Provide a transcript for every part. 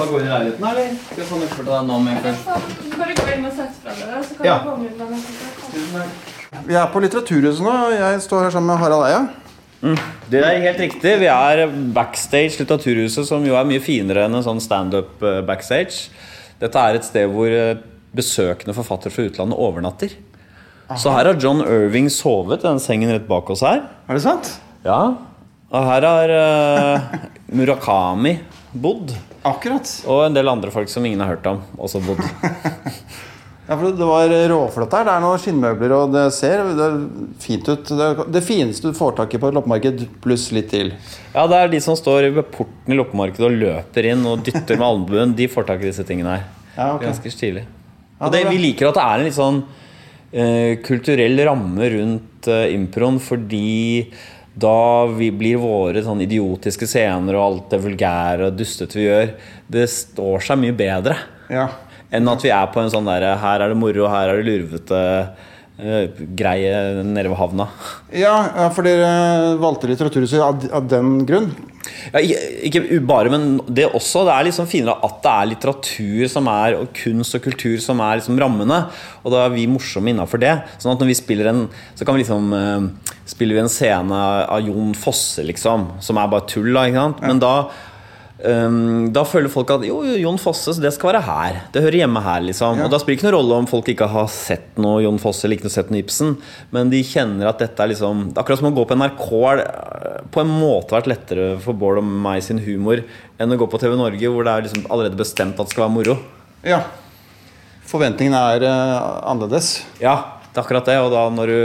Vi gå inn i leiligheten, eller? Skal jeg få nøkkel til deg nå med først? Bare gå inn og sett fra dere, så kan Ja. du komme ut med. Vi er på Litteraturhuset nå. Jeg står her sammen med Harald Eia. Det er helt riktig. Vi er backstage Litteraturhuset, som jo er mye finere enn en sånn standup eh, backstage. Dette er et sted hvor eh, besøkende forfattere fra utlandet overnatter. Så her har John Irving sovet i den sengen rett bak oss her. Er det sant? Ja. Og her har uh, Murakami bodd. Akkurat. Og en del andre folk som ingen har hørt om, også bodd. Ja, for Det var råflott her. Det er noen skinnmøbler, og det ser det fint ut. Det, det fineste du får tak i på et loppemarked, pluss litt til. Ja, det er de som står ved porten i loppemarkedet og løper inn og dytter med albuen. De får tak i disse tingene her. Ja, okay. Ganske stilig. Ja, Og det vi liker at det er en litt sånn uh, kulturell ramme rundt uh, improen, fordi da vi blir våre sånn idiotiske scener og alt det vulgære og dustete vi gjør, det står seg mye bedre Ja. enn at vi er på en sånn derre Her er det moro, her er det lurvete Uh, greie nede ved havna. Ja, ja, for dere valgte Litteraturhuset av, av den grunn? Ja, ikke bare, men det også. Det er liksom finere at det er litteratur som er, og kunst og kultur som er liksom rammene. Og da er vi morsomme innafor det. Sånn at når vi spiller en Så kan vi liksom eh, Spiller vi en scene av Jon Fosse, liksom, som er bare tull, da. Ikke sant? Men da Um, da føler folk at jo, jo, Jon Fosse, det skal være her. Det hører hjemme her. liksom Ja. Og da spiller det ikke noen rolle om folk ikke har sett noe Jon Fosse eller ikke har sett noe Ibsen, men de kjenner at dette er liksom det er Akkurat som å gå på NRK har eh, på en måte vært lettere for Bård og meg sin humor enn å gå på TV Norge, hvor det er liksom allerede bestemt at det skal være moro. Ja. Forventningene er uh, annerledes. Ja, det er akkurat det. Og da når du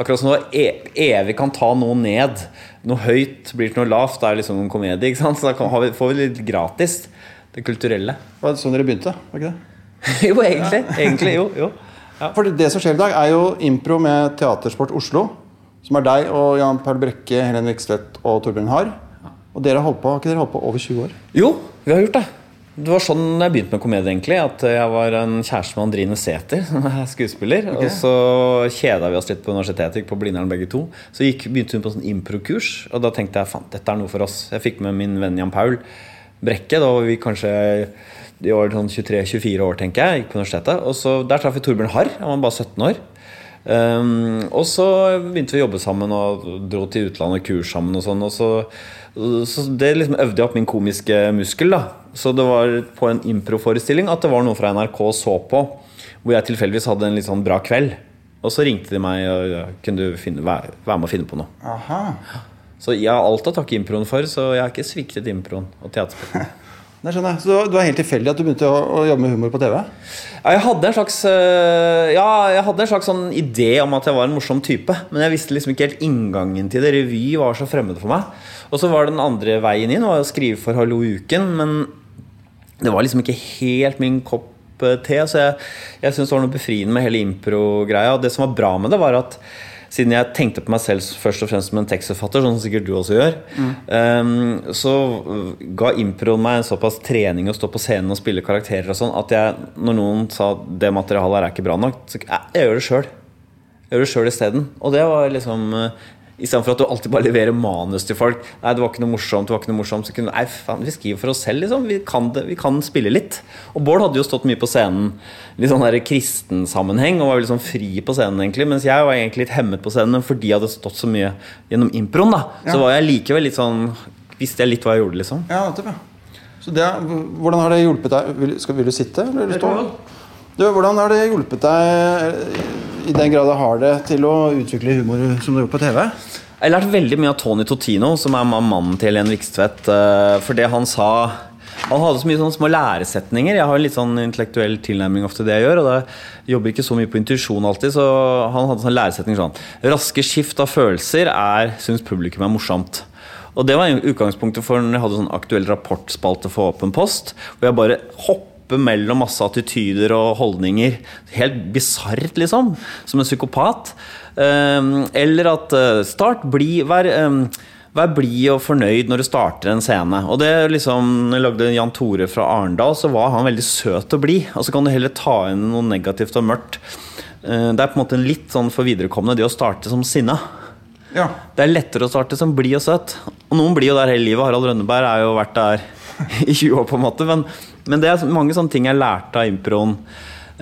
Akkurat som du e- evig kan ta noe ned. Noe høyt blir til noe lavt. Det er liksom en komedie. ikke sant? Så da kan, vi, får vi litt gratis. Det kulturelle. Det var sånn dere begynte? var ikke det? jo, egentlig. Egentlig, jo. jo. For det som skjer i dag, er jo impro med Teatersport Oslo. Som er deg og Jan Paul Brekke, Helen Vikstvedt og Torbjørn Harr. Og dere har holdt på, har ikke dere holdt på over 20 år? Jo, vi har gjort det. Det var sånn jeg begynte med komedie. egentlig At Jeg var en kjæreste med Andrine Sæther, som er skuespiller. Og så kjeda vi oss litt på universitetet, gikk på Blindern begge to. Så gikk, begynte hun på sånn improkurs, og da tenkte jeg faen, dette er noe for oss. Jeg fikk med min venn Jan Paul Brekke. Da var vi kanskje i år sånn 23-24 år, tenker jeg. Gikk på universitetet. Og så Der traff vi Torbjørn Harr. Han var bare 17 år. Um, og så begynte vi å jobbe sammen og dro til utlandet kurs sammen. og sånn Og så, så det liksom øvde jeg opp min komiske muskel. da Så det var på en improforestilling at det var noe fra NRK så på, hvor jeg tilfeldigvis hadde en litt sånn bra kveld. Og så ringte de meg og kunne du finne, være, være med og finne på noe. Aha. Så jeg har alt å takke improen for, så jeg har ikke sviktet improen og teatersporten. Det skjønner jeg. Så det var helt tilfeldig at du begynte å, å jobbe med humor på TV? Ja, jeg hadde en slags øh, Ja, jeg hadde en slags sånn idé om at jeg var en morsom type. Men jeg visste liksom ikke helt inngangen til det. Revy var så fremmed for meg. Og så var den andre veien inn var å skrive for Hallo Uken, men det var liksom ikke helt min kopp eh, te. Så jeg, jeg syntes det var noe befriende med hele impro-greia. Og det som var bra med det, var at siden jeg tenkte på meg selv først og fremst som en tekstforfatter, sånn som sikkert du også gjør, um, så ga improen meg en såpass trening å stå på scenen og spille karakterer og sånn, at jeg, når noen sa det materialet her er ikke bra nok, så jeg, jeg gjør det sjøl. Jeg gjør det sjøl isteden. Og det var liksom uh, Istedenfor at du alltid bare leverer manus til folk. Nei, det var ikke noe morsomt, det var ikke noe morsomt Så kunne Nei, faen, vi skriver for oss selv, liksom. Vi kan, det, vi kan spille litt. Og Bård hadde jo stått mye på scenen litt sånn der kristen sammenheng og var veldig sånn fri på scenen, egentlig. Mens jeg var egentlig litt hemmet på scenen, men fordi jeg hadde stått så mye gjennom improen, da, så var jeg likevel litt sånn Visste jeg litt hva jeg gjorde, liksom. Ja, ja. Det, hvordan har det hjulpet deg? Vil, skal, vil du sitte, eller vil du stå? Du, hvordan har det hjulpet deg, i den grad det har det, til å utvikle humor som du har gjort på TV? Jeg har lært veldig mye av Tony Totino, som er mannen til Helene Vikstvedt. eh, For det han sa Han hadde så mye sånne små læresetninger. Jeg har en litt sånn intellektuell tilnærming ofte til det jeg gjør. Og jeg jobber ikke så mye på intuisjon alltid, så han hadde sånn læresetning sånn Raske skift av følelser er syns publikum er morsomt. Og det var utgangspunktet for når jeg hadde sånn aktuell rapportspalte for Åpen post, hvor jeg bare hopper mellom masse attityder og holdninger. Helt bisart, liksom. Som en psykopat. Um, eller at uh, Start, bli, vær, um, vær blid og fornøyd når du starter en scene. Og det liksom, jeg lagde Jan Tore fra Arendal, så var han veldig søt og blid. Og så kan du heller ta inn noe negativt og mørkt. Uh, det er på en måte litt sånn for viderekommende det å starte som sinna. Ja. Det er lettere å starte som blid og søt. Og noen blir jo der hele livet. Harald Rønneberg har jo vært der i 20 år, på en måte. Men, Men det er mange sånne ting jeg lærte av improen.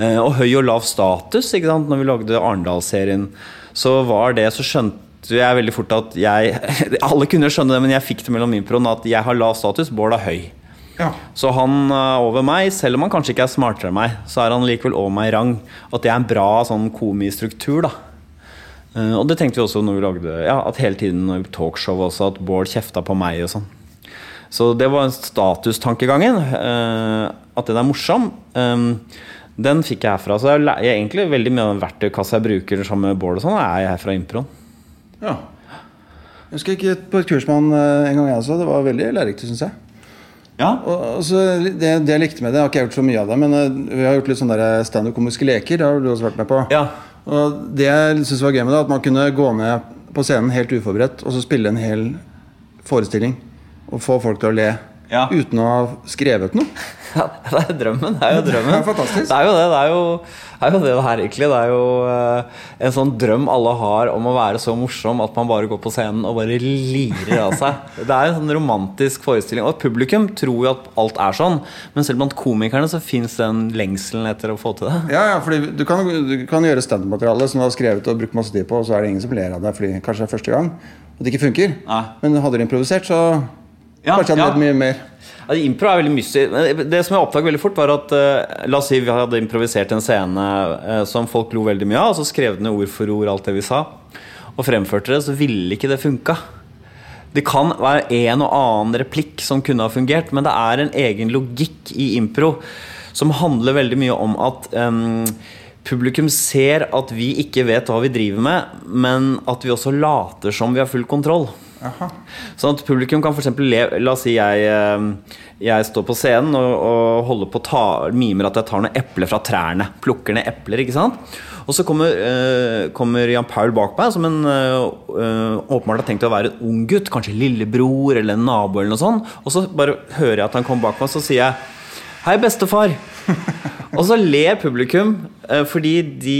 Eh, og høy og lav status. ikke sant? Når vi lagde Arendal-serien, så var det Så skjønte jeg veldig fort at jeg Alle kunne skjønne det, men jeg fikk det mellom improen at jeg har lav status, Bård er høy. Ja. Så han er over meg, selv om han kanskje ikke er smartere enn meg, så er han likevel over meg i rang. At det er en bra sånn komistruktur, da. Eh, og det tenkte vi også når vi lagde Ja, at hele tiden vi talkshow også, at Bård kjefta på meg og sånn. Så det var statustankegangen. eh, at den er morsom. eh, den fikk jeg herfra. Så jeg, er egentlig veldig mye av den verktøykassa jeg bruker sammen med Bård og sånn, er jeg fra improen. ja. Jeg husker ikke på et kurs med han eh, en gang jeg også. Det var veldig lærerikt, syns jeg. Ja. Og, så det, det jeg likte med det, har ikke jeg gjort så mye av det, men eh, vi har gjort litt sånne standup-komiske leker. Det har du også vært med på. Ja. Og det jeg syns var gøy med det, at man kunne gå ned på scenen helt uforberedt og så spille en hel forestilling og få folk til å le Ja. uten å ha skrevet noe. Ja, det er drømmen. Det er jo drømmen. Det er fantastisk. Det er jo det. Det er jo, er jo det det her egentlig. Det er jo eh, en sånn drøm alle har om å være så morsom at man bare går på scenen og bare lirer av seg. Det er en sånn romantisk forestilling. Og publikum tror jo at alt er sånn, men selv blant komikerne så fins den lengselen etter å få til det. Ja, ja, fordi du kan, du kan gjøre standup-materiale som du har skrevet og brukt masse tid på, og så er det ingen som ler av deg fordi kanskje det er første gang. Og det ikke funker. Nei. Men hadde du improvisert, så Ja, kanskje hadde ja. vet mye mer. Ja, impro er veldig mystisk. Det som jeg oppdaget veldig fort, var at uh, La oss si vi hadde improvisert en scene uh, som folk lo veldig mye av, og så skrev den ned ord for ord alt det vi sa, og fremførte det, så ville ikke det funka. Det kan være en og annen replikk som kunne ha fungert, men det er en egen logikk i impro som handler veldig mye om at um, publikum ser at vi ikke vet hva vi driver med, men at vi også later som vi har full kontroll. Sånn at publikum kan eksempel le La oss si jeg, eh, jeg står på scenen og, og holder på ta, mimer at jeg tar noen epler fra trærne. Plukker ned epler, ikke sant. Og så kommer, øh, kommer Jan Paul bak meg, som en eh, åpenbart har tenkt å være en ung gutt. Kanskje lillebror eller en nabo eller noe sånt. Og så bare hører jeg at han kommer bak meg, så sier jeg Hei, bestefar. Og så ler publikum eh, fordi de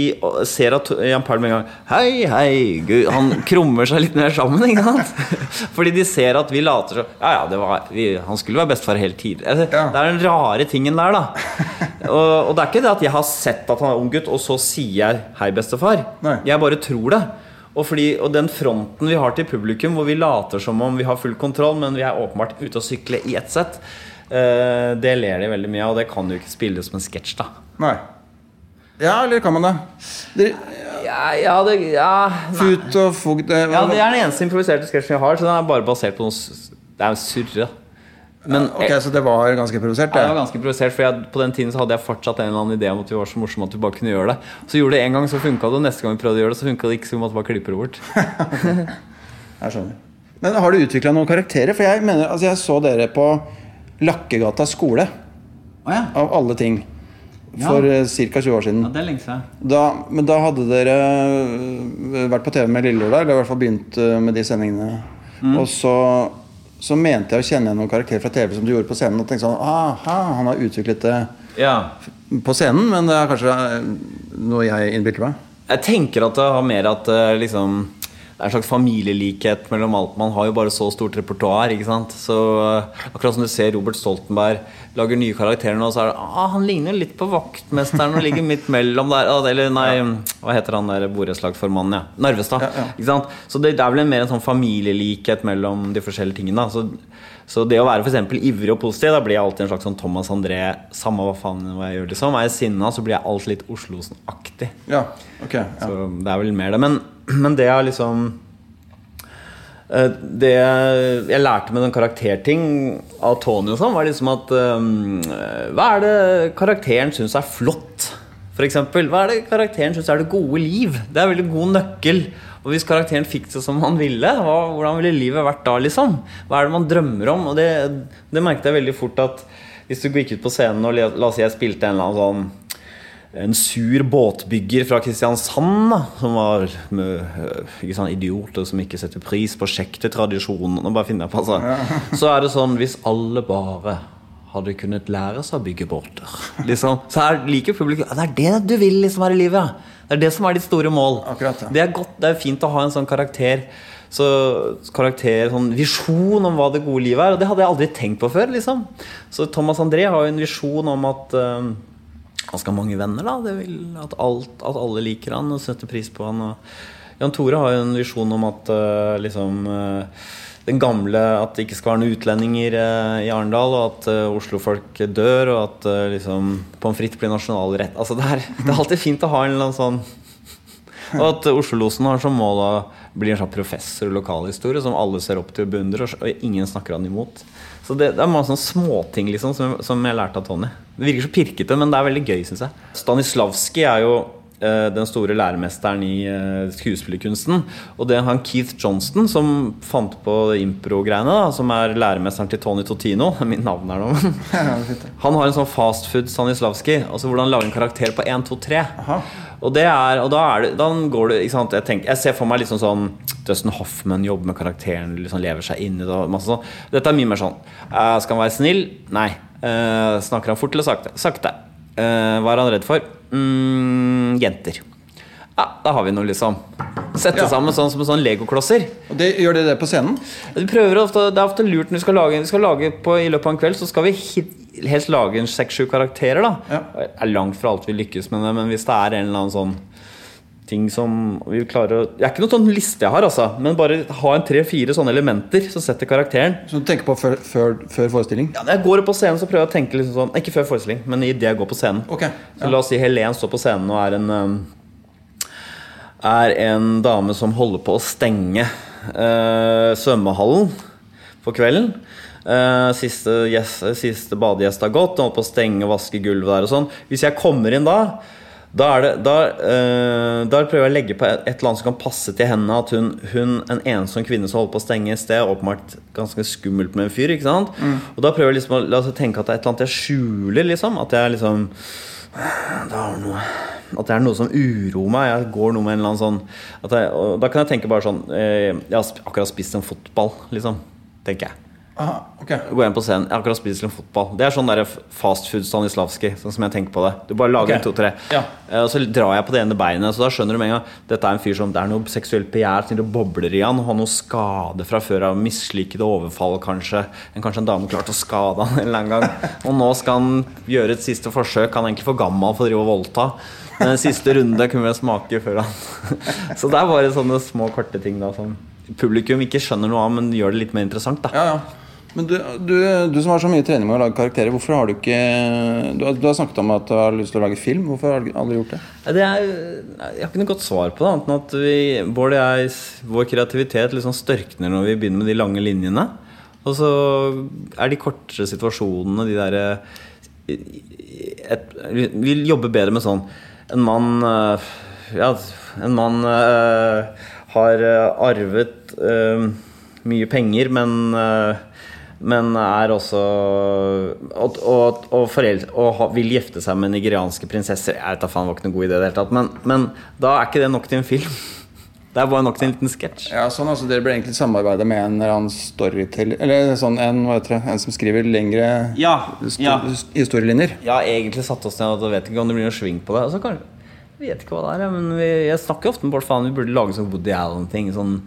ser at Jan Paul med en gang Hei, hei, Gud. Han krummer seg litt mer sammen. Ikke sant? Fordi de ser at vi later som Ja, ja, det var, vi, han skulle være bestefar hele tiden. Altså, Ja. Det er den rare tingen der, da. Og, og det er ikke det at jeg har sett at han er ung gutt, og så sier jeg 'hei, bestefar'. Nei. Jeg bare tror det. Og, fordi, og den fronten vi har til publikum, hvor vi later som om vi har full kontroll, men vi er åpenbart ute og sykle i ett sett, det ler de veldig mye av, og det kan jo ikke spilles som en sketsj, da. Nei. Ja, eller kan man det? det Ja, ja, det, ja, fut og fogd det, ja, det er den eneste improviserte sketsjen jeg har, så den er bare basert på noe Det er surre. Men Ok, Så det var ganske provosert? Ja, det var ganske improvisert, for jeg, på den tiden så hadde jeg fortsatt en eller annen idé om at vi var så morsomme at vi bare kunne gjøre det. Så gjorde det en gang, så funka det, og neste gang vi prøvde å gjøre det, så funka det ikke, så vi måtte bare klippe det bort. Jeg skjønner. Men har du utvikla noen karakterer? For jeg mener, altså jeg så dere på Lakkegata skole, Oh, ja. av alle ting, for ja. ca. 20 år siden. det er lenge siden. Da, men da hadde dere øh, vært på TV med Lillelørdag, eller i hvert fall begynt øh, med de sendingene. Mm. Og så, så mente jeg å kjenne igjen noen karakterer fra TV som du gjorde på scenen. Og tenkte sånn Aha, han har utviklet det Ja. på scenen, men det er kanskje noe jeg innbiller meg. Jeg tenker at det har mer at eh, liksom det er en slags familielikhet mellom alt. Man har jo bare så stort repertoar. ikke sant? Så eh, Akkurat som du ser Robert Stoltenberg lager nye karakterer nå, så er det ah, Han ligner litt på vaktmesteren og ligger midt mellom der. Eller nei, hva heter han der borettslagsformannen? Ja. Narvestad. Ja, ja. Ikke sant? Så det, det er vel en mer en sånn familielikhet mellom de forskjellige tingene. Så, så det å være for ivrig og positiv, da blir jeg alltid en slags sånn Thomas André. Samme hva faen hva jeg gjør, liksom. Er jeg sinna, så blir jeg alltid litt Oslosen-aktig. Ja, ok. Ja. Så det er vel mer det. Men, men det er liksom eh, Det jeg lærte med den karakterting av Tony og sånn, var liksom at um, Hva er det karakteren syns er flott? Eksempel, hva er det karakteren syns er det gode liv? Det er en veldig god nøkkel. Og hvis karakteren fikk det som han ville, hva, hvordan ville livet vært da? liksom? Hva er det man drømmer om? Og det, det merket jeg veldig fort at hvis du gikk ut på scenen og la oss si jeg spilte en eller annen sånn en sur båtbygger fra Kristiansand da, som var med, øh, ikke sånn idiot og som ikke setter pris på sjektetradisjonen. Nå bare finner jeg på altså. Så er det sånn hvis alle bare hadde kunnet lære seg å bygge båter, liksom, så er liker publikum Det er det du vil liksom her i livet. Det er det som er ditt store mål. Akkurat, ja. Det er godt, det er fint å ha en sånn karakter Så karakter, sånn visjon om hva det gode livet er. Og det hadde jeg aldri tenkt på før. liksom Så Thomas André har jo en visjon om at um, han skal ha mange venner. da det vil, at, alt, at alle liker han og setter pris på han. Og Jan Tore har jo en visjon om at uh, liksom eh, den gamle At det ikke skal være noen utlendinger eh, i Arendal, og at eh, Oslo-folk dør, og at eh, liksom pommes frites blir nasjonalrett. Altså, det, er, det er alltid fint å ha en eller annen sånn Og at Oslo-losen har som mål å bli en sånn professor i lokalhistorie som alle ser opp til og beundrer, og, ingen snakker han imot. Så det, det er mange sånne småting liksom, som, som jeg lærte av Tony. Det virker så pirkete, men det er veldig gøy, syns jeg. Stanislavskij er jo eh, den store læremesteren i eh, skuespillerkunsten. Og det er han Keith Johnston som fant på impro-greiene, som er læremesteren til Tony Totino. Mitt navn er nå. Han har en sånn fastfood Stanislavskij. Altså hvordan lage en karakter på 1, 2, 3. Aha. Og, det er, og da, er det, da går det ikke sant? Jeg, tenker, jeg ser for meg liksom sånn Dustin Hoffman jobber med karakteren, liksom lever seg inn i det. sånn. Dette er mye mer sånn eh, Skal han være snill? Nei. Eh, snakker han fort eller sakte? Sakte. Eh, hva er han redd for? Mm, jenter. Ja, da har vi noe, liksom. Sette Ja. sammen sånn som sånn legoklosser. Og det, gjør de det på scenen? Vi prøver ofte, Det er ofte lurt når vi skal lage, vi skal lage på, I løpet av en kveld så skal vi hi- helst lage en seks-sju karakterer. da Ja. Det er langt fra alt vi lykkes med det, men hvis det er en eller annen sånn ting som vi klarer å Det er ikke noen sånn liste jeg har, altså, men bare ha en tre-fire sånne elementer som setter karakteren. Som du tenker på før, før, før forestilling? Ja, når jeg går opp på scenen, så prøver jeg å tenke liksom sånn Ikke før forestilling, men idet jeg går på scenen. Ok, Så la oss si Helen står på scenen og er en um, Er en dame som holder på å stenge uh, svømmehallen for kvelden. Uh, siste, yes, siste badegjest har gått, holder på å stenge og vaske gulvet der og sånn. Hvis jeg kommer inn da da, er det, da, eh, da prøver jeg å legge på et, et eller annet som kan passe til henne. At hun, hun en ensom kvinne som holder på å stenge et sted, er åpenbart ganske skummelt med en fyr. ikke sant? Og da prøver jeg liksom å oss tenke at det er et eller annet jeg skjuler. liksom At jeg liksom det noe, At det er noe som uroer meg. Jeg går noe med en eller annen sånn jeg, Da kan jeg tenke bare sånn eh, Jeg har akkurat spist en fotball, liksom. Tenker jeg. Aha, okay. Gå jeg på scenen, jeg har akkurat spist litt fotball. Det er sånn der fast food Stanislavskij, sånn som jeg tenker på det. Du bare lager okay. to-tre, Ja. Eh, og så drar jeg på det ene beinet. Så da skjønner du med en gang Dette er en fyr som Det er noe seksuelt begjær til det bobler i han. Har noe skade fra før av mislykkede overfall, kanskje. En, kanskje en dame klarte å skade han en eller annen gang. Og nå skal han gjøre et siste forsøk. Han er egentlig for gammel for å drive og voldta. Men en siste runde kunne vi smake før han Så det er bare sånne små, korte ting da som publikum ikke skjønner noe av, men gjør det litt mer interessant. da Ja, ja. Men du, du, du som har så mye trening med å lage karakterer, hvorfor har du ikke Du du har snakket om at du har lyst til å lage film. Hvorfor har du aldri gjort det? Det er, jeg har ikke noe godt svar på det, annet enn at vi, Bård og jeg, vår kreativitet liksom størkner når vi begynner med de lange linjene. Og så er de kortere situasjonene de derre Vi jobber bedre med sånn En mann øh, Ja, en mann øh, har øh, arvet øh, mye penger, men øh, men er også Og, og, og, og vil gifte seg med nigerianske prinsesser. Jeg vet da faen, var ikke noen god idé i det hele tatt. Men, men da er ikke det nok til en film. Det er bare nok til en liten sketsj. Ja, sånn, altså Dere burde egentlig samarbeide med en eller annen storyteller Eller sånn en, det, en som skriver lengre Ja, ja. historielinjer. Har egentlig satt oss ned og vet ikke om det blir noe sving på det. Altså, kanskje, jeg vet ikke hva det er, men vi, jeg snakker ofte med Bård faen, vi burde lage sånn Woody Allen-ting. Sånn,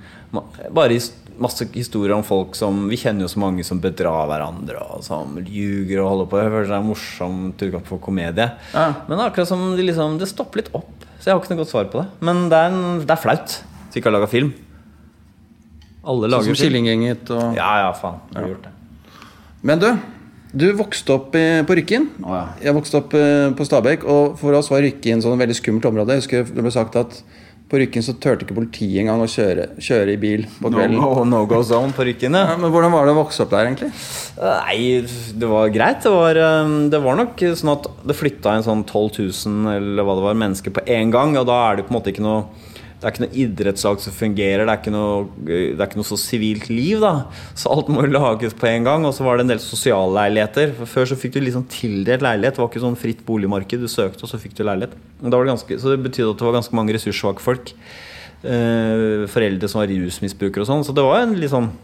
bare his- masse historier om folk som Vi kjenner jo så mange som bedrar hverandre og som ljuger og holder på. Jeg føler det er morsomt utgangspunkt for komedie. Ja. Men akkurat som de liksom, det stopper litt opp. Så jeg har ikke noe godt svar på det. Men det er, en, det er flaut vi ikke har laga film. Alle Sånn som Killinggjenget og Ja, ja, faen. Har gjort det. Men du, du vokste opp på Rykken. Oh, ja. Jeg vokste opp eh, på Stabekk, og for oss var Rykken sånn veldig skummelt område. Jeg husker det ble sagt at på Rykken så turte ikke politiet engang å kjøre, kjøre i bil på No kvelden. go, no go zone på Rykken, Ja, men Hvordan var det å vokse opp der, egentlig? Nei, det var greit. Det var, um, det var nok sånn at det flytta en sånn 12 000 eller hva det var, mennesker på én gang. Og da er det på en måte ikke noe det er ikke noe idrettslag som fungerer, det er ikke noe, det er ikke noe så sivilt liv. da Så alt må lages på en gang. Og så var det en del sosialleiligheter. For Før så fikk du liksom tildelt leilighet. Det var ikke sånn fritt boligmarked. Du søkte, og så fikk du leilighet. Det ganske, så det betydde at det var ganske mange ressurssvake folk. Eh, foreldre som var rusmisbrukere og sånn. Så det var en litt sånn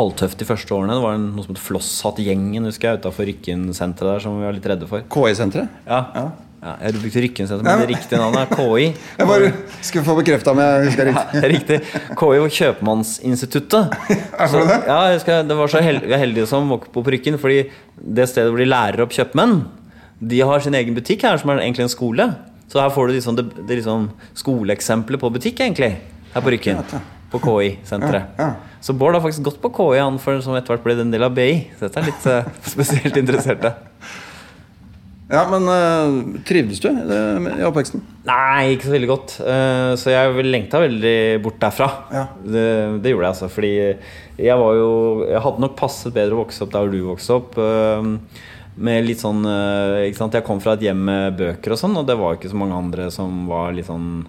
halvtøft de første årene. Det var en, noe som het Flosshattgjengen husker jeg, utafor Rykken-senteret der, som vi var litt redde for. KI-senteret? Ja, Ja. Ja, jeg brukte Rykken, men det riktige navnet er KI. Jeg bare skal få bekrefta om jeg husker riktig. Det er riktig. KI var Kjøpmannsinstituttet. Så, ja, jeg husker, det var så hel vi er heldige som vokste på Rykken, fordi det stedet hvor de lærer opp kjøpmenn, de har sin egen butikk her, som er egentlig en skole. Så her får du liksom, det, det er liksom skoleeksempler på butikk, egentlig, her på Rykken. På KI-senteret. Ja, ja. Så Bård har faktisk gått på KI, han for som etter hvert ble en del av BI. Så dette er litt uh, spesielt interesserte. Ja, men uh, trivdes du eh, i oppveksten? Nei, ikke så veldig godt. Uh, så jeg lengta veldig bort derfra. Ja. Det, det gjorde jeg, altså. Fordi jeg var jo Jeg hadde nok passet bedre å vokse opp der du vokste opp. eh, Med litt sånn ikke sant? Jeg kom fra et hjem med bøker og sånn, og det var ikke så mange andre som var litt sånn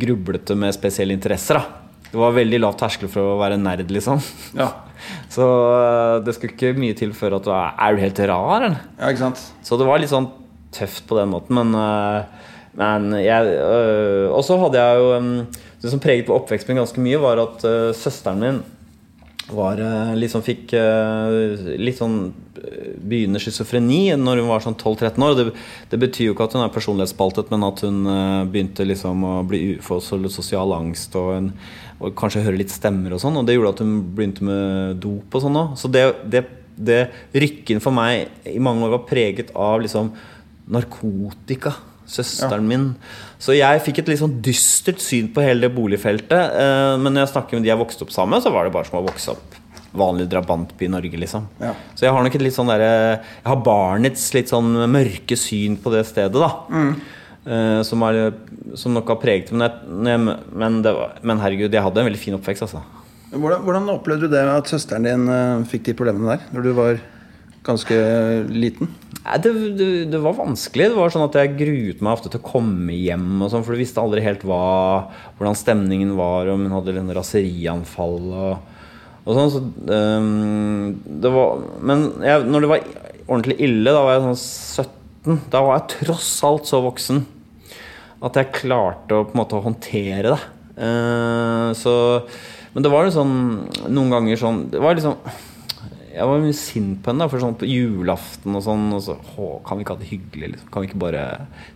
grublete med spesielle interesser, da. Det var veldig lav terskel for å være nerd, liksom. Ja. Så eh, det skulle ikke mye til før at du er Er du helt rar, eller? ja, ikke sant? Så det var litt sånn tøft på den måten, men, øh, men jeg øh, Og så hadde jeg jo um, Det som preget på oppveksten min ganske mye, var at søsteren min var liksom fikk øh, litt sånn øh, begynnende schizofreni når hun var sånn 12-13 år. Det, det betyr jo ikke at hun er personlighetsspaltet, men at hun begynte liksom å bli, få sosial angst og, en, og kanskje høre litt stemmer og sånn. Og det gjorde at hun begynte med dop og sånn òg. Så det, det, det rykken for meg i mange år var preget av liksom narkotika. Søsteren min. Så jeg fikk et litt sånn dystert syn på hele det boligfeltet. eh, Men når jeg snakker med de jeg vokste opp sammen med, så var det bare som å vokse opp vanlig drabantby i Norge, liksom. Ja. Så jeg har nok et litt sånn derre Jeg har barnets litt sånn mørke syn på det stedet, da. Eh, som, er, som nok har preget. Men, jeg, men, var, men herregud, jeg hadde en veldig fin oppvekst, altså. Hvordan, hvordan opplevde du det at søsteren din eh, fikk de problemene der når du var ganske liten? Nei, det, det, det var vanskelig. Det var sånn at Jeg gruet meg ofte til å komme hjem, og sånn, for du visste aldri helt hva, hvordan stemningen var, om hun hadde en raserianfall og, og sånn. Så, um, det var, men jeg, når det var ordentlig ille, da var jeg sånn 17. Da var jeg tross alt så voksen at jeg klarte å på en måte håndtere det. Uh, så, men det var jo sånn noen ganger sånn Det var liksom jeg var mye sint på henne. For sånn på julaften og sånn og så, å, Kan vi ikke ha det hyggelig? Liksom? Kan vi ikke bare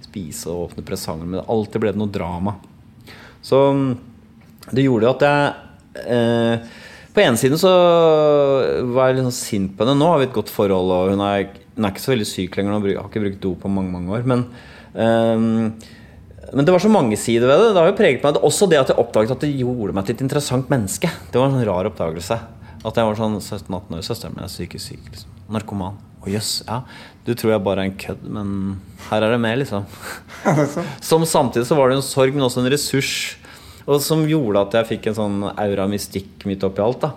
spise og åpne presanger? Men alltid ble det noe drama. Så det gjorde jo at jeg eh, På ene siden så var jeg litt sånn sint på henne. Nå har vi et godt forhold, og hun er, hun er ikke så veldig syk lenger. Nå har ikke brukt do på mange mange år. Men eh, men det var så mange sider ved det. Det har jo preget meg Også det at jeg oppdaget at det gjorde meg til et interessant menneske. Det var en sånn rar oppdagelse. At jeg var sånn 17-18 år. Søsteren min er psykisk syk. Liksom. Narkoman. Å jøss, ja. Du tror jeg bare er en kødd, men her er det mer, liksom. Som samtidig så var det en sorg, men også en ressurs. Og som gjorde at jeg fikk en sånn aura mystikk midt oppi alt. da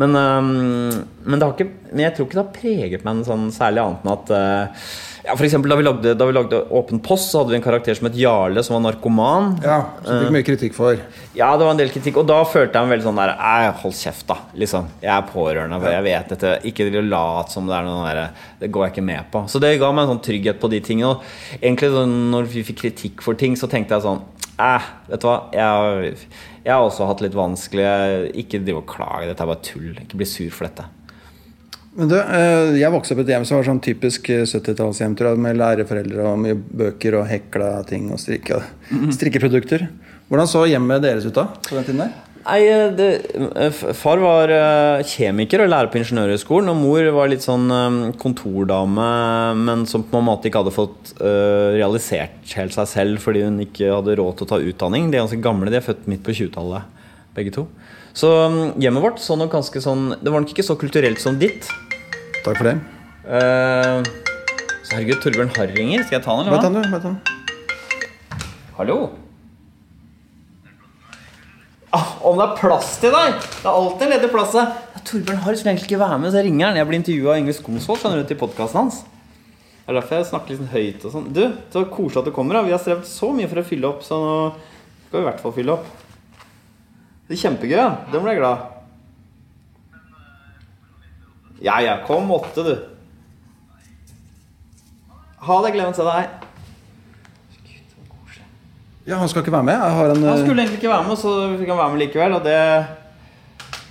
men, um, men, det har ikke, men jeg tror ikke det har preget meg noe sånn særlig annet enn at øh, ja, for eksempel, da vi, lagde, da vi lagde Åpen post, så hadde vi en karakter som het Jarle, som var narkoman. Ja, Som fikk mye kritikk for. Ja, det var en del kritikk, og da følte jeg meg veldig sånn der hold kjeft, da. Liksom. Jeg er pårørende, for jeg vet dette. Ikke lat som det er noe der Det går jeg ikke med på. Så det ga meg en sånn trygghet på de tingene. Og egentlig sånn, når vi fikk kritikk for ting, så tenkte jeg sånn Eh, vet du hva. Jeg jeg har også hatt litt vanskelig. Ikke driv og klage. Dette er bare tull. Ikke bli sur for dette. Men du, eh, Jeg vokste opp i et hjem som var sånn typisk eh, 70-tallshjem med læreforeldre og mye bøker og hekla ting og strikke, strikkeprodukter. Hvordan så hjemmet deres ut da? på den tiden der? Nei, det, Far var eh, kjemiker og lærer på Ingeniørhøgskolen. Og mor var litt sånn eh, kontordame, men som på en måte ikke hadde fått eh, realisert helt seg selv fordi hun ikke hadde råd til å ta utdanning. De er ganske gamle, de er født midt på 20-tallet, begge to. Så mm, hjemmet vårt så nok ganske sånn Det var nok ikke så kulturelt som ditt. Takk for det. Uh, så herregud, Torbjørn Harr ringer. Skal jeg ta han, eller hva? du. Bare ta den. Hallo? Ah, om det er plass til deg! Det er alltid ledig plass er Torbjørn Harr skulle egentlig ikke være med, så jeg ringer han. Jeg blir intervjua av Ingrid Skomsvold skjønner du, til podkasten hans. Det er derfor jeg snakker litt høyt og sånn. Du, så koselig at du kommer. da Vi har strevd så mye for å fylle opp, så nå skal vi i hvert fall fylle opp. Det er kjempegøy. ja. Det ble jeg glad. Ja, ja. Kom åtte, du. Ha det. gleden til se deg. Ja, Han skal ikke være med? En, Han eh, skulle egentlig ikke være med, så fikk han være med likevel. Og det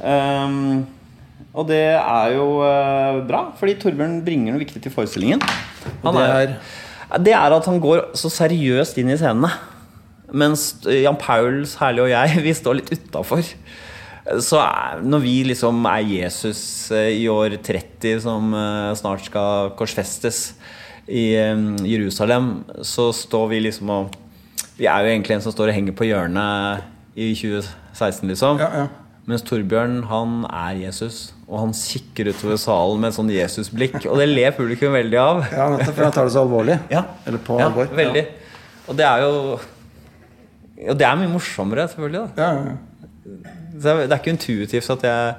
um, Og det er jo uh, bra, fordi Torbjørn bringer noe viktig til forestillingen. Han det er Det er at han går så seriøst inn i scenene. Mens Jan Pauls, Herlig og jeg, vi står litt utafor. Så når vi liksom er Jesus eh, i år 30, som eh, snart skal korsfestes i eh, Jerusalem, så står vi liksom og Vi er jo egentlig en som står og henger på hjørnet i 2016, liksom. Ja, ja. Mens Torbjørn, han er Jesus. Og han kikker utover salen med et sånn Jesus-blikk. Og det ler publikum veldig av. Ja, nettopp, for han tar det så alvorlig. Ja. Eller på ja, alvor. Veldig. Og det er jo Og det er mye morsommere, selvfølgelig. da Ja, ja, det er- ikke intuitivt at jeg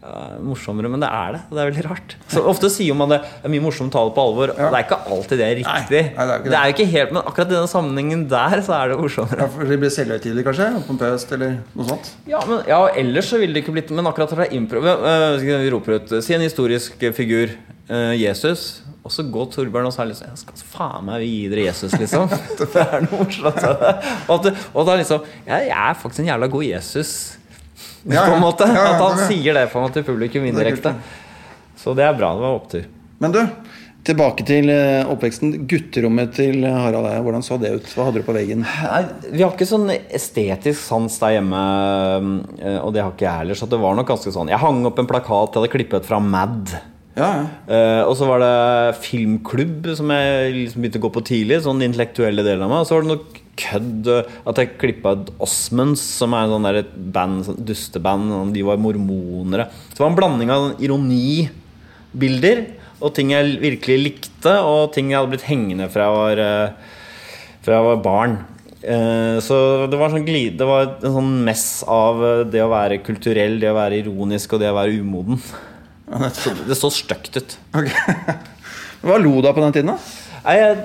er morsommere, men det er det. Det er veldig rart. Så Ofte sier man det er mye morsomt å ta det på alvor. Ja. Det er ikke alltid det er riktig. Nei, nei, det er det. det er jo ikke helt Men akkurat i denne sammenhengen der, så er det morsommere. Ja, for det blir selvhøytidelig, kanskje? Pompøst, eller noe sånt? Ja, men, ja, ellers så ville det ikke blitt Men akkurat fra impro øh, Vi roper ut Si en historisk figur. øh, Jesus. Og så går Torbjørn og så er liksom Jeg skal faen meg gi dere Jesus, liksom. det er noe morsomt. Og, at, og da liksom jeg, jeg er faktisk en jævla god Jesus. Ja, På en måte. At han sier det på en måte til publikum indirekte. Så det er bra. Det var opptur. Men du, tilbake til eh, oppveksten. Gutterommet til Harald Eia, hvordan så det ut? Hva hadde du på veggen? Nei, Vi har ikke sånn estetisk sans der hjemme, øh, og det har ikke jeg heller. Så det var nok ganske sånn Jeg hang opp en plakat jeg hadde klippet fra Mad. Ja, ja. Eh, og så var det filmklubb, som jeg liksom begynte å gå på tidlig. Sånn intellektuelle delen av meg. Og så var det noe kødd at jeg klippa ut Osmonds, som er sånn et band, sånn dusteband. og De var mormonere. Så det var en blanding av ironibilder og ting jeg virkelig likte, og ting jeg hadde blitt hengende fra jeg var, eh, fra jeg var barn. Eh, Så det var, sånn glid, det var en sånn mess av eh, det å være kulturell, det å være ironisk og det å være umoden. Det så stygt ut. Okay. Hva lo du av på den tiden, da? Nei, jeg,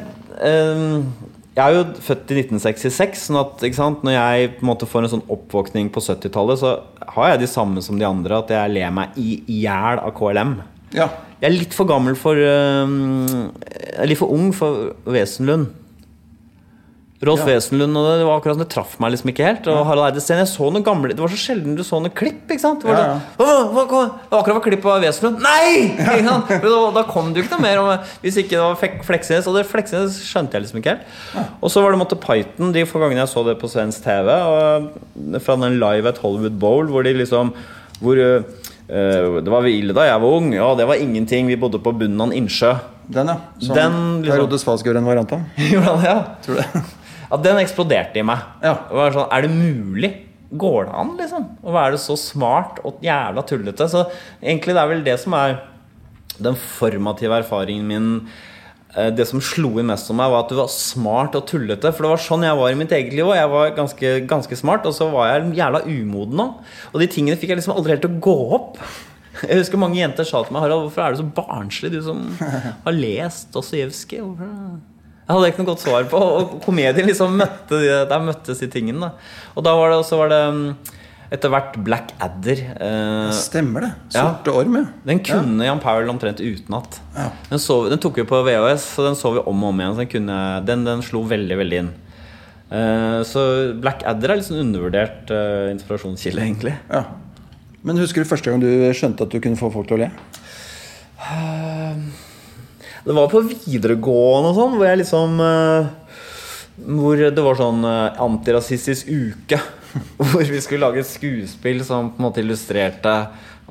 jeg er jo født i 1966, sånn at sant, når jeg på en måte får en sånn oppvåkning på 70-tallet, så har jeg de samme som de andre, at jeg ler meg i hjel av KLM. Ja. Jeg er litt for gammel for Jeg er litt for ung for Wesenlund. Rolf Ja. Wesenlund, og det, det var akkurat det traff meg liksom ikke helt. Og Harald Eide Steen, jeg så noen gamle Det var så sjelden du så noen klipp. ikke sant? Det var, Ja, ja. sånn, «Hva- hva- hva- var akkurat var klipp av Wesenlund. Nei! Ja. Da, da kom det jo ikke noe mer om Hvis ikke det var Fleksnes. Og det Fleksnes skjønte jeg liksom ikke helt. Og så var det måtte Python de få gangene jeg så det på svensk TV. Og fra den Live at Hollywood Bowl, hvor de liksom Hvor eh, det var ille da jeg var ung. Ja, det var ingenting. Vi bodde på bunnen av en innsjø. Den, ja. Som Den, liksom- Herodes Falsk gjør en variant av. Gjorde han det? Ja. Tror du det? Ja, den eksploderte i meg. Ja. Det var sånn, er det mulig? Går det an, liksom? Å være så smart og jævla tullete? Så egentlig det er vel det som er den formative erfaringen min. Eh, Det som slo inn mest om meg, var at du var smart og tullete. For det var sånn jeg var i mitt eget liv òg. Jeg var ganske, ganske smart, og så var jeg jævla umoden òg. Og de tingene fikk jeg liksom aldri helt til å gå opp. Jeg husker mange jenter sa til meg Harald, hvorfor er du så barnslig, du som har lest Dostojevskij? Jeg hadde ikke noe godt svar på. Og komedien liksom møtte de, der møttes de tingene. Da. Og da var det også var det mm, etter hvert Black Adder. Eh, Stemmer det. Ja. Sorte orm, ja. den kunne Jan Powell omtrent utenat. Ja. Den, den tok vi på VHS, så den så vi om og om igjen. Så den, kunne, den, den slo veldig, veldig inn. Eh, så Black Adder er litt sånn undervurdert eh, inspirasjonskilde, egentlig. ja. Men husker du første gang du skjønte at du kunne få folk til å le? Det var på videregående og sånn, hvor jeg liksom eh, Hvor det var sånn eh, antirasistisk uke. Hvor vi skulle lage et skuespill som på en måte illustrerte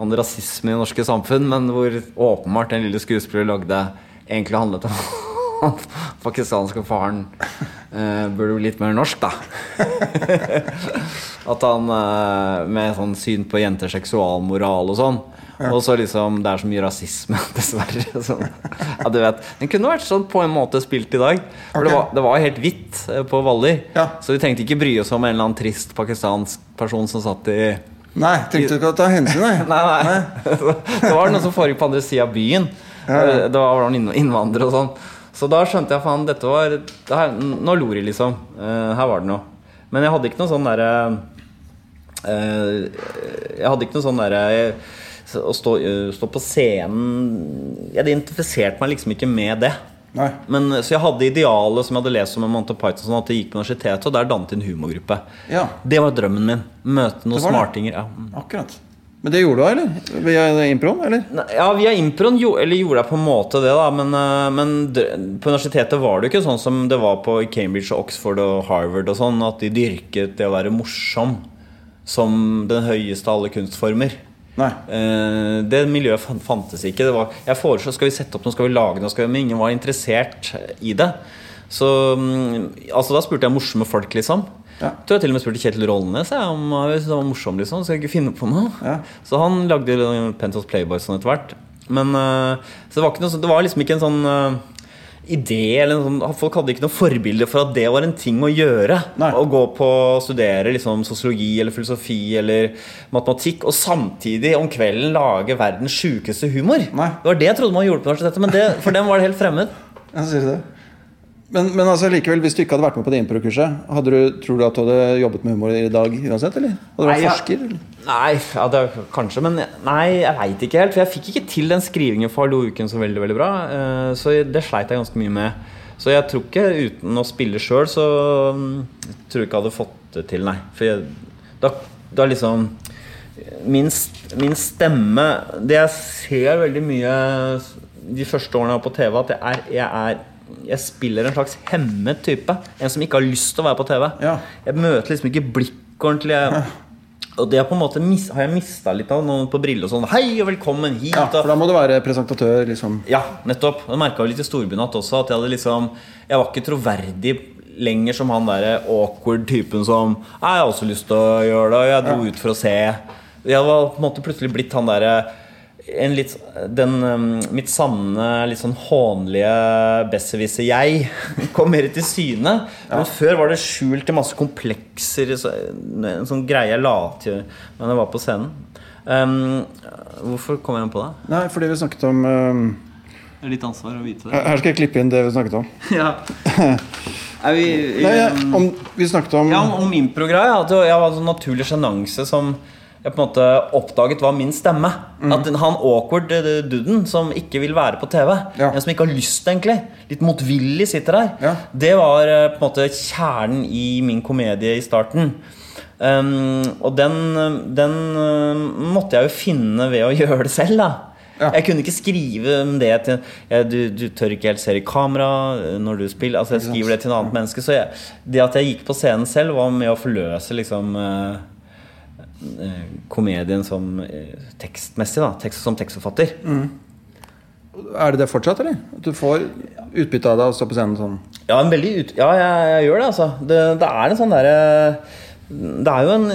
om rasisme i det norske samfunn, men hvor åpenbart den lille skuespilleren lagde, egentlig handlet om at pakistanske faren eh, burde bli litt mer norsk, da. At han eh, med sånn syn på jenters seksualmoral og sånn. Og så liksom Det er så mye rasisme, dessverre. Sånn. Ja, du vet Den kunne vært sånn på en måte spilt i dag. For det, var, det var helt hvitt eh, på Hvaler. Ja. Så vi trengte ikke bry oss om en eller annen trist pakistansk person som satt i Nei, tenkte du ikke å ta hensyn, nei? Nei, nei. det var noe som foregikk på andre sida av byen. Ja. Det var noen inn- innvandrere og sånn. Så da skjønte jeg faen, dette var det her, Nå lo de, liksom. Eh, her var det noe. Men jeg hadde ikke noe sånn derre eh, Jeg hadde ikke noe sånn derre å stå, eh, stå på scenen Jeg identifiserte meg liksom ikke med det. Men, så jeg hadde idealet som jeg hadde lest om Monty Python, sånn at jeg gikk på universitetet, og der dannet en humorgruppe. Ja, Det var drømmen min. Møte noen smartinger. Ja. mm. akkurat. Men det gjorde du, eller? Via improen, eller? Ja, via improen jo, eller gjorde jeg på en måte det, da. Men, eh, men på universitetet var det jo ikke sånn som det var på Cambridge og Oxford og Harvard og sånn, at de dyrket det å være morsom som den høyeste av alle kunstformer. Nei. Eh, det miljøet fantes ikke. Det var, jeg foreslo skal vi sette opp noe, skal vi lage noe, skal vi, men ingen var interessert i det. Så mm, altså, da spurte jeg morsomme folk, liksom. Ja. Jeg tror jeg til og med spurte Kjetil Rollnes jeg, om jeg han var morsom. liksom Skal jeg ikke finne på noe? Ja. Så han lagde Pentos Playboy sånn etter hvert. Men uh, Så det var, noe, sånn- det var liksom ikke en sånn eh, idé sånn, Folk hadde ikke noe forbilde for at det var en ting å gjøre. Nei. Å gå på å studere liksom, sosiologi eller filosofi eller matematikk, og samtidig om kvelden lage verdens sjukeste humor. Nei. Det var det jeg trodde man gjorde på universitetet, men det, for dem var det helt fremmed. Ja, sier det? Men, men altså likevel, hvis du ikke hadde vært med på det improkurset, hadde du, tror du at du hadde jobbet med humor i dag uansett? eller? Hadde du vært Nei, forsker? eller? Nei, ja, det, er kanskje, men nei, jeg veit ikke helt. For jeg fikk ikke til den skrivingen for Hallo uken så veldig veldig bra. eh, Så det sleit jeg ganske mye med. Så jeg tror ikke uten å spille sjøl, så mm, tror jeg ikke jeg hadde fått det til, nei. For jeg, da, da liksom min, min stemme Det jeg ser veldig mye de første årene jeg var på TV, at jeg er, jeg er jeg spiller en slags hemmet type. En som ikke har lyst til å være på TV. Ja. Jeg møter liksom ikke blikk ordentlig. Jeg, og det har på en måte har jeg mista litt av noen på briller og sånn. Hei og velkommen hit. Ja, for da må du være presentatør, liksom. ja, nettopp. Jeg merka litt i Storbynatt også. At jeg hadde liksom Jeg var ikke troverdig lenger som han derre awkward typen som «Nei, 'Jeg har også lyst til å gjøre det, og jeg dro ut for å se'. Jeg var på en måte plutselig blitt han derre litt, den, um, mitt sanne, litt sånn hånlige besserwisser-jeg kom mer til syne. Men før var det skjult i masse komplekser. En sånn greie jeg la til Men jeg var på scenen. Um, hvorfor kom jeg inn på det? Nei, fordi vi snakket om um, Det er litt ansvar å vite det. Her skal jeg klippe inn det vi snakket om. Ja. Er vi, Nei, ja, um, om vi snakket om ja, om, om impro-greia. At jeg hadde en naturlig sjenanse som jeg på en måte oppdaget var min stemme. Mm. At han awkward eh, duden som ikke vil være på TV, Ja. som ikke har lyst, egentlig, litt motvillig sitter der, Ja. det var eh, på en måte kjernen i min komedie i starten. Um, og den, den eh, måtte jeg jo finne ved å gjøre det selv, da. Ja. Jeg kunne ikke skrive det til ja, du, du tør ikke helt se i kamera når du spiller. Altså Jeg skriver det til en annet menneske. Så jeg, det at jeg gikk på scenen selv, var med å forløse liksom komedien som eh, tekstmessig. da Tekst som tekstforfatter. Er det det fortsatt, eller? At du får utbytte av det å stå på scenen sånn? Ja, ut, ja jeg, jeg gjør det, altså. Det, det er en sånn derre Det er jo en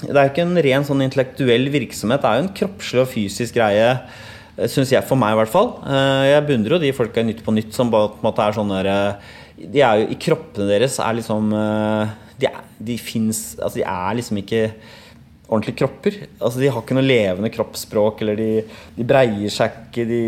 Det er ikke en ren sånn intellektuell virksomhet. Det er jo en kroppslig og fysisk greie. Syns jeg, for meg i hvert fall. Eh, Jeg beundrer jo de folka i Nytt på Nytt som bare på en måte er sånn derre De er jo i kroppene deres er liksom eh, De, er, de fins Altså, de er liksom ikke ordentlige kropper. Altså De har ikke noe levende kroppsspråk, eller de, de breier seg ikke. De,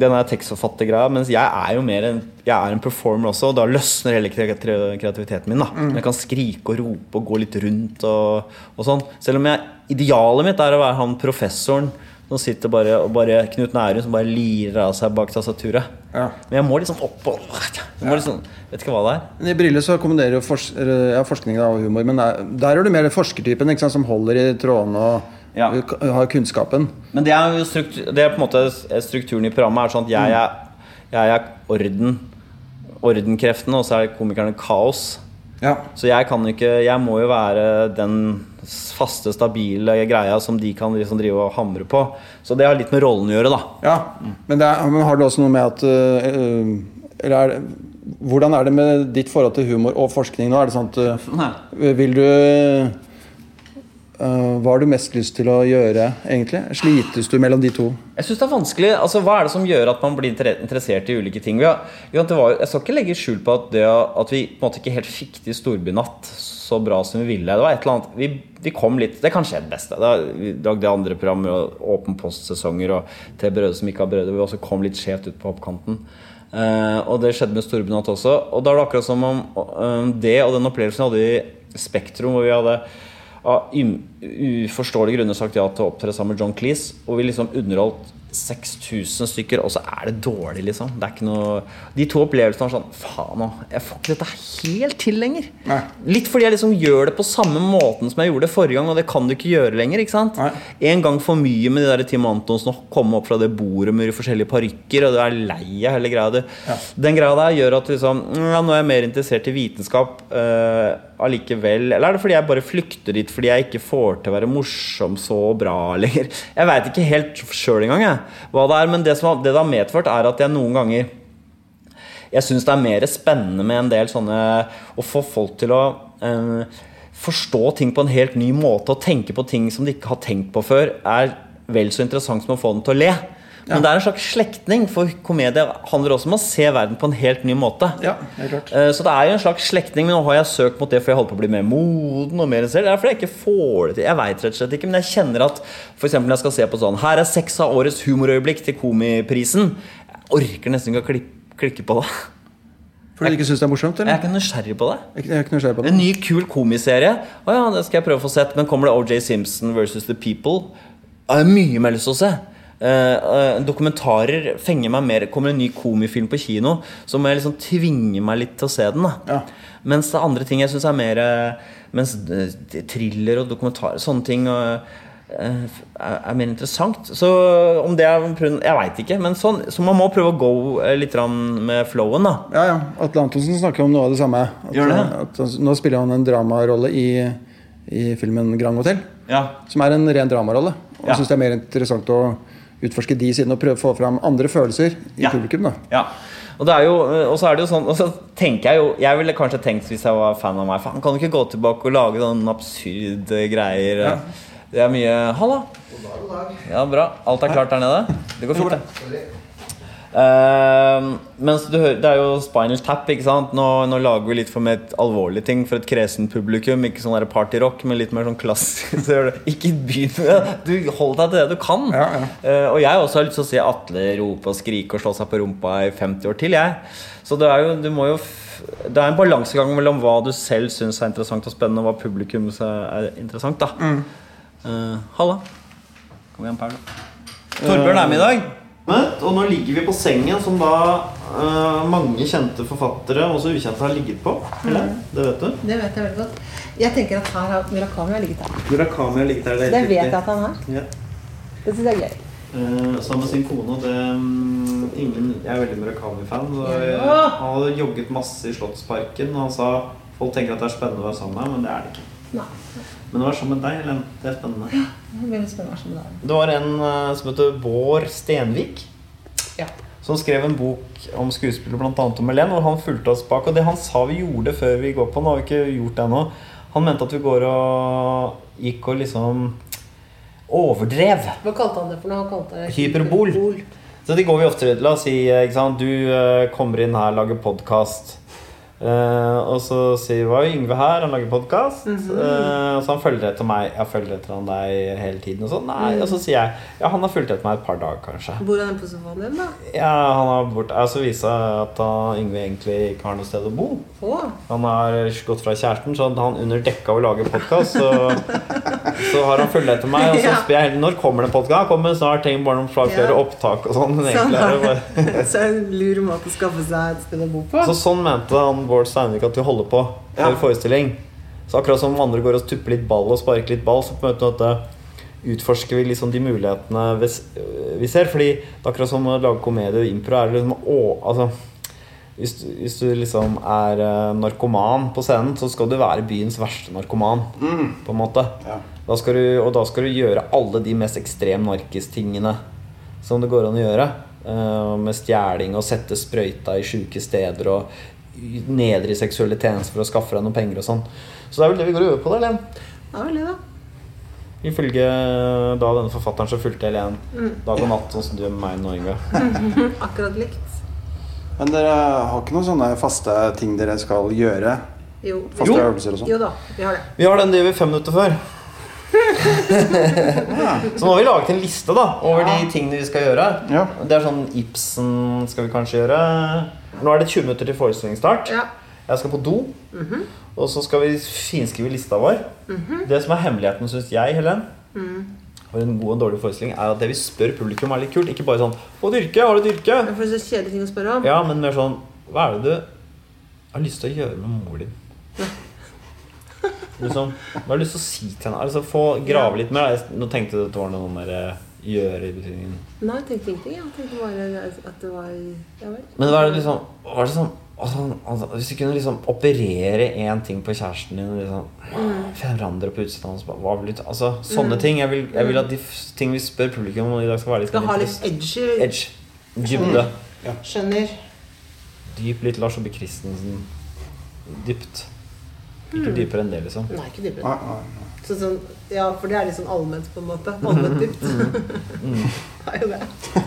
den er tekstforfattergreia. Mens jeg er jo mer en Jeg er en performer også, og da løsner hele kre- kre- kreativiteten min. da Jeg kan skrike og rope og gå litt rundt og, og sånn. Selv om jeg, idealet mitt er å være han professoren som sitter bare og bare Knut Nærum som bare lirer av seg bak tastaturet. Ja. Men jeg må liksom opp og må liksom, Vet ikke hva det er. I Brille så kombinerer jo fors ja, forskning og humor, men der, der er du mer forskertypen sant, som holder i trådene og Ja. har kunnskapen. Men det er jo struktur, det er på en måte strukturen i programmet er sånn at jeg er, jeg er orden. Ordenkreftene, og så er komikerne kaos. Ja. Så jeg kan ikke Jeg må jo være den faste, stabile greia som de kan liksom drive og hamre på. Så det har litt med rollen å gjøre, da. ja. Men, det er, men har det også noe med at øh, Eller er det, hvordan er det med ditt forhold til humor og forskning nå? Er det sånn at øh, Vil du øh, Hva har du mest lyst til å gjøre, egentlig? Slites du mellom de to? Jeg synes det er vanskelig, altså Hva er det som gjør at man blir interessert i ulike ting? Har, jo, var, jeg skal ikke legge skjul på at, det, at vi på en måte ikke helt fikk til Storbynatt så bra som vi ville. Det var et eller annet, vi, vi kom litt, Det er kanskje det beste. Er, vi lagde andre program med Åpen post-sesonger og Til brødre som ikke har brødre. Vi også kom litt skjevt ut på oppkanten. Uh, og det skjedde med Storbynatt også. Og da er det akkurat som om uh, det og den opplevelsen hadde i Spektrum, hvor vi hadde av uforståelige grunner sagt ja til å opptre sammen med John Cleese. Og vi liksom underholdt 6000 stykker, og så er det dårlig, liksom. Det er ikke noe De to opplevelsene var sånn Faen òg, jeg får ikke dette helt til lenger. Nei. Litt fordi jeg liksom gjør det på samme måten som jeg gjorde det forrige gang, og det kan du ikke gjøre lenger. ikke sant? Nei. En gang for mye med de der Tim Antonsen å komme opp fra det bordet med de forskjellige parykker, og du er lei av hele greia. Ja. Den greia der gjør at liksom ja, Nå er jeg mer interessert i vitenskap eh, allikevel. Eller er det fordi jeg bare flykter dit fordi jeg ikke får til å være morsom så bra lenger? Jeg veit ikke helt sjøl engang, jeg, hva det er. Men det, som det det har medført, er at jeg noen ganger jeg syns det er mer spennende med en del sånne Å få folk til å eh, forstå ting på en helt ny måte og tenke på ting som de ikke har tenkt på før, er vel så interessant som å få dem til å le. Men det er en slags slektning, for komedie handler også om å se verden på en helt ny måte. Ja, det er klart. Eh, Så det er jo en slags slektning, men nå har jeg søkt mot det for jeg holder på å bli mer moden og mer selv. Det er fordi jeg ikke får det til. Jeg vet rett og slett ikke, men jeg kjenner at eksempel når jeg skal se på sånn Her er seks av årets humorøyeblikk til Komiprisen. Jeg orker nesten ikke å klikke på det. Fordi du ikke syns det er morsomt? Eller? Jeg er ikke nysgjerrig på det. Jeg er ikke nysgjerrig på det. En ny, kul komiserie. Å ja, det skal jeg prøve å få sett. Men kommer det OJ Simpson versus The People? Jeg har mye mer lyst til å se. Eh, eh, dokumentarer fenger meg mer. Kommer en ny komifilm på kino, så må jeg liksom tvinge meg litt til å se den. da Ja. Mens det er andre ting jeg syns er mer eh, Mens thriller og dokumentarer Sånne ting eh, er, er mer interessant. Så om det er Jeg veit ikke. Men sånn, så man må prøve å gå litt med flowen, da. Ja, ja. Atle Antonsen snakker om noe av det samme. At, det? At, nå spiller han en dramarolle i, i filmen Grand Hotel. Ja. Som er en ren dramarolle. Og Ja. syns det er mer interessant å utforske de sidene og prøve å få fram andre følelser i Ja. publikum. da Ja. Og, det er jo, og så er det jo sånn Og så tenker jeg jo Jeg ville kanskje tenkt hvis jeg var fan av meg Faen, kan du ikke gå tilbake og lage sånne absurde greier? Ja. Det er mye Halla! Ja, bra. Alt er klart der nede? Det går fint, det. Eh, mens du hører, Det er jo Spinal Tap. ikke sant? Nå, nå lager vi litt for mer et alvorlig ting for et kresen publikum. Ikke sånn partyrock, men litt mer sånn klassisk. Så. Ikke begynn med! Du Hold deg til det du kan. Ja, ja. Uh, og jeg også har lyst til å se Atle rope og skrike og slå seg på rumpa i 50 år til. jeg Så det er jo, du må jo det er en balansegang mellom hva du selv syns er interessant og spennende, og hva publikum er interessant. da Eh, Halla. Kom igjen, Paul. Torbjørn er med i dag. Og nå ligger vi på sengen som da uh, mange kjente forfattere, også ukjente, har ligget på. Eller? Det vet du? Det vet jeg veldig godt. Jeg tenker at her har Murakami har ligget her. Murakami har ligget her. Det det vet jeg at han har. Ja. Det syns jeg er gøy. Uh, sammen med sin kone. Det, um, ingen, jeg er veldig Murakami-fan. Ja. Han hadde jogget masse i Slottsparken, og han sa folk tenker at det er spennende å være sammen med meg, men det er det ikke. Nei. Men å være sammen med deg, Helen, det er spennende. Det blir litt spennende sammen med deg. Det var en uh, som heter Bård Stenvik, Ja. som skrev en bok om skuespillet, bl.a. om Helen, og han fulgte oss bak. Og det han sa vi gjorde før vi går på, nå har vi ikke gjort det ennå, han mente at vi går og gikk og liksom overdrev. Hva kalte han det for noe? Han kalte det Hyperbol. Så det går vi ofte til. La oss si eh, ikke sant? du eh, kommer inn her, lager podkast. Og så sier hva er Yngve her, han lager podkast. og så han følger etter meg. Jeg følger etter han deg hele tiden. Og, så, nei, og så sier jeg ja, han har fulgt etter meg et par dager, kanskje. Bor han på sofaen din, da? Ja, han har bort, altså viser at han, Yngve egentlig ikke har noe sted å bo. Oh. Han har gått fra kjæresten, så han under dekka å lage podkast, så, så har han fulgt etter meg. Og så spør jeg når kommer det podkast. Kommer snart. tenk bare noen flere Ja. opptak og sånn. Så det han bare så det en lur måte å skaffe seg et sted å bo på. Så sånn mente han Bård Steinvik at vi holder på Ja. forestilling. Så akkurat som andre går og tupper litt ball og sparker litt ball, så på en måte utforsker vi liksom de mulighetene vi, ser. Fordi det er akkurat som å lage komedie og impro er det liksom å, altså, hvis, du, hvis du liksom er eh, narkoman på scenen, så skal du være byens verste narkoman. På en måte Ja. Da skal du, Og da skal du gjøre alle de mest ekstrem narkistingene som det går an å gjøre. Uh, med stjeling og sette sprøyta i sjuke steder og nedre i seksuelle tjenester for å skaffe deg noen penger og sånn. Så det er vel det vi går og øver på, da, Len. er vel, det, da. Ifølge da denne forfatteren så fulgte Helen dag og natt, sånn som du gjør med meg nå, Yngve. Akkurat likt. Men dere har ikke noen sånne faste ting dere skal gjøre? Jo. Faste Jo. øvelser og sånn? Jo da, vi har det. Vi har den det gjør vi fem minutter før. så nå har vi laget en liste da over de tingene vi skal gjøre. Ja. Det er sånn Ibsen skal vi kanskje gjøre. Nå er det 20 minutter til forestillingsstart. Ja. Jeg skal på do. Og så skal vi finskrive lista vår. Det som er hemmeligheten, syns jeg, Helen, og en god og dårlig forestilling er at det vi spør publikum, er litt kult. Ikke bare sånn 'Å, dyrke? Har du dyrke?' For det er så kjedelige ting å spørre om. Ja, men mer sånn Hva er det du har lyst til å gjøre med mor din? Liksom, hva har du lyst til å si til henne? Altså, få grave litt mer. da. Nå tenkte du at det var noe mer eh, gjøre i betydningen Nei, jeg tenkte ingenting. Jeg tenkte bare at det var Ja vel. Men hva er det liksom Var det sånn altså, altså, Hvis du kunne liksom operere én ting på kjæresten din liksom, Forandre på utseendet hans hva vil du Altså, Sånne ting. Jeg vil, jeg vil at de ting vi spør publikum om i dag, skal være litt Skal ha litt edgy. edge. Dybde. Skjønner. Dyp. Litt Lars Obe Christensen. Dypt. Ikke dypere enn det, liksom. Nei, ikke dypere. Ah. Så sånn, ja, for det er litt sånn allment, på en måte. Allment dypt. Det er jo det.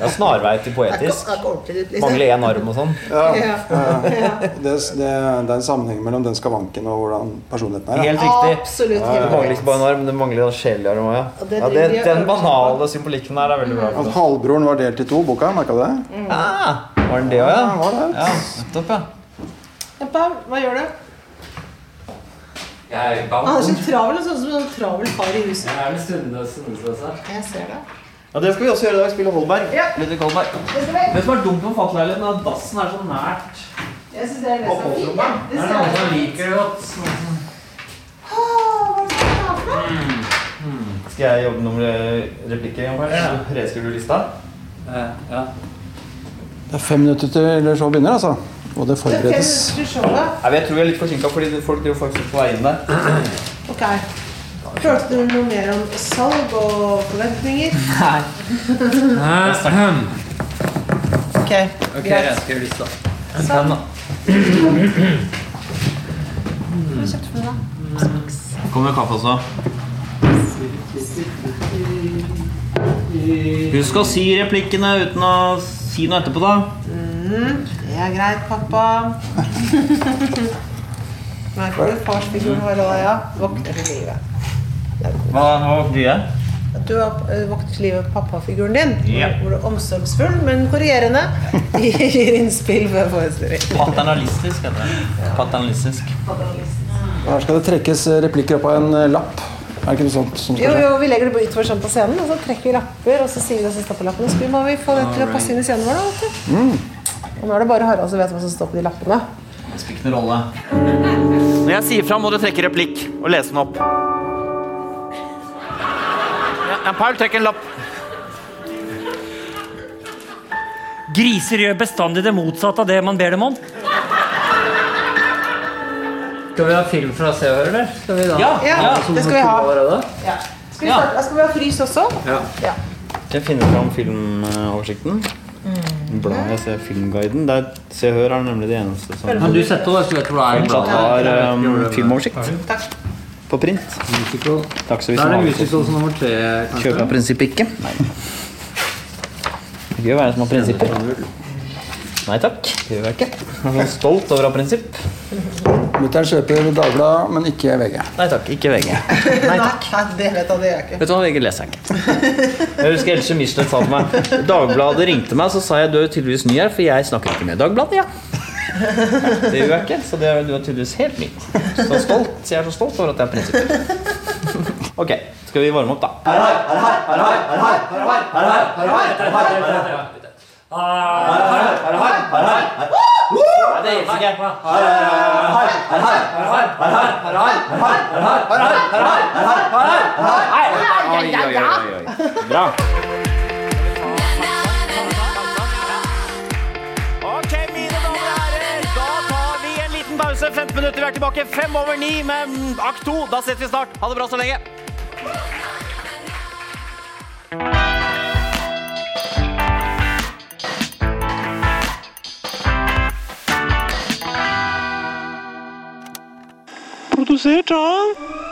Ja, snarvei til Det er ikke, poetisk. det er ikke ordentlig dypt, liksom. Mangler én arm og sånn. Ja, Ja. Ja. det, det, det er en sammenheng mellom den skavanken og hvordan personligheten er. Ja. Helt riktig. Absolutt. Det mangler ikke bare en arm, det mangler en sjelig arm òg, ja. Den banale symbolikken der er veldig bra. At halvbroren var delt i to, boka, merka du det? Ja, var den det òg, Ja, ja? var. Ja, nettopp, ja. Ja, hva gjør du? Jeg i Han er så travel, sånn som en travel far i huset. Jeg er en stundende stundende Jeg ser det. Ja, Det skal vi også gjøre i dag. Spille Holberg. Ja. Ludvig Holberg. Det som er dumt med fattigleiligheten, er at dassen er så nært Jeg synes det er det som er fint. Det er noen som liker det godt. Er for? Skal jeg jobbe noen replikker? Ja. Reskriver du lista? Eh, Ja. Det er fem minutter til så begynner, altså. Og det er forberedes. Jeg. Nei, Jeg tror vi er litt forsinka fordi folk driver faktisk på vei inn der. Ok. Hørte du noe mer om salg og forventninger? Ok, Ok, greit. jeg lista. Den, da. Hva har du kjøpt for noe, da? Kommer det kaffe også? Husk å si replikkene uten å si noe etterpå, da. Det er greit, pappa. Merker du farsfiguren har òg, ja? Vokter til livet. Hva vokter livet? At du vokter eh, til livet pappafiguren din. Ja. Hvor du er omsorgsfull, men korrierende. Gir innspill ved forestilling. Paternalistisk heter det. Paternalistisk. Her skal det trekkes replikker opp av en eh, lapp. Er det ikke noe sånt som skal skje? jo, vi legger det utover sånn på scenen, og så trekker vi lapper, og så sier vi det siste på lappene. Så må vi få det til å passe inn i scenen vår, da, vet du. Og nå er det bare Harald som vet hva som står på de lappene. Spiller ikke noen rolle. Når jeg sier fra, må du trekke replikk og lese den opp. Ja, Paul, trekk en lapp. Griser gjør bestandig det motsatte av det man ber dem om. Skal vi ha film fra Se og Hør, eller? Skal vi da? Ja, Ja, det skal vi ha. Ja. Skal vi, skal vi ha frys også? Ja. Ja. Jeg finner fram filmoversikten? Bladet jeg ser Filmguiden. Der Se og Hør er nemlig det eneste som Men du setter det, så jeg tror det er? fortsatt har um, filmoversikt Takk. på print. Musical. Takk så vi Da er det musical som nummer tre, kanskje? Kjøper av prinsippet ikke. Nei. Det er jo være en som har prinsipper. Nei takk. Det gjør jeg ikke. Jeg er stolt over å ha prinsipp. Mutter'n kjøper Dagbladet, men ikke VG. Nei takk, ikke VG. Nei, nei, det vet jeg, det gjør jeg ikke. Vet du hva, VG leser jeg ikke. Jeg husker Else Michelet sa til meg Dagbladet ringte meg, så sa jeg du er jo tydeligvis ny her, for jeg snakker ikke med Dagbladet, ja. Det gjør jeg ikke, så det er, du er tydeligvis helt ny. Så stolt, så jeg er så stolt over at jeg har prinsipper. Ok, skal vi varme opp, da? Nei, det gjelder ikke. Oi, oi, oi, oi. Bra. Ok, mine damer og herrer, da tar vi en liten pause. 15 minutter, vi er tilbake fem over ni med akt to. Da ses vi snart. Ha det bra så lenge. Produsert av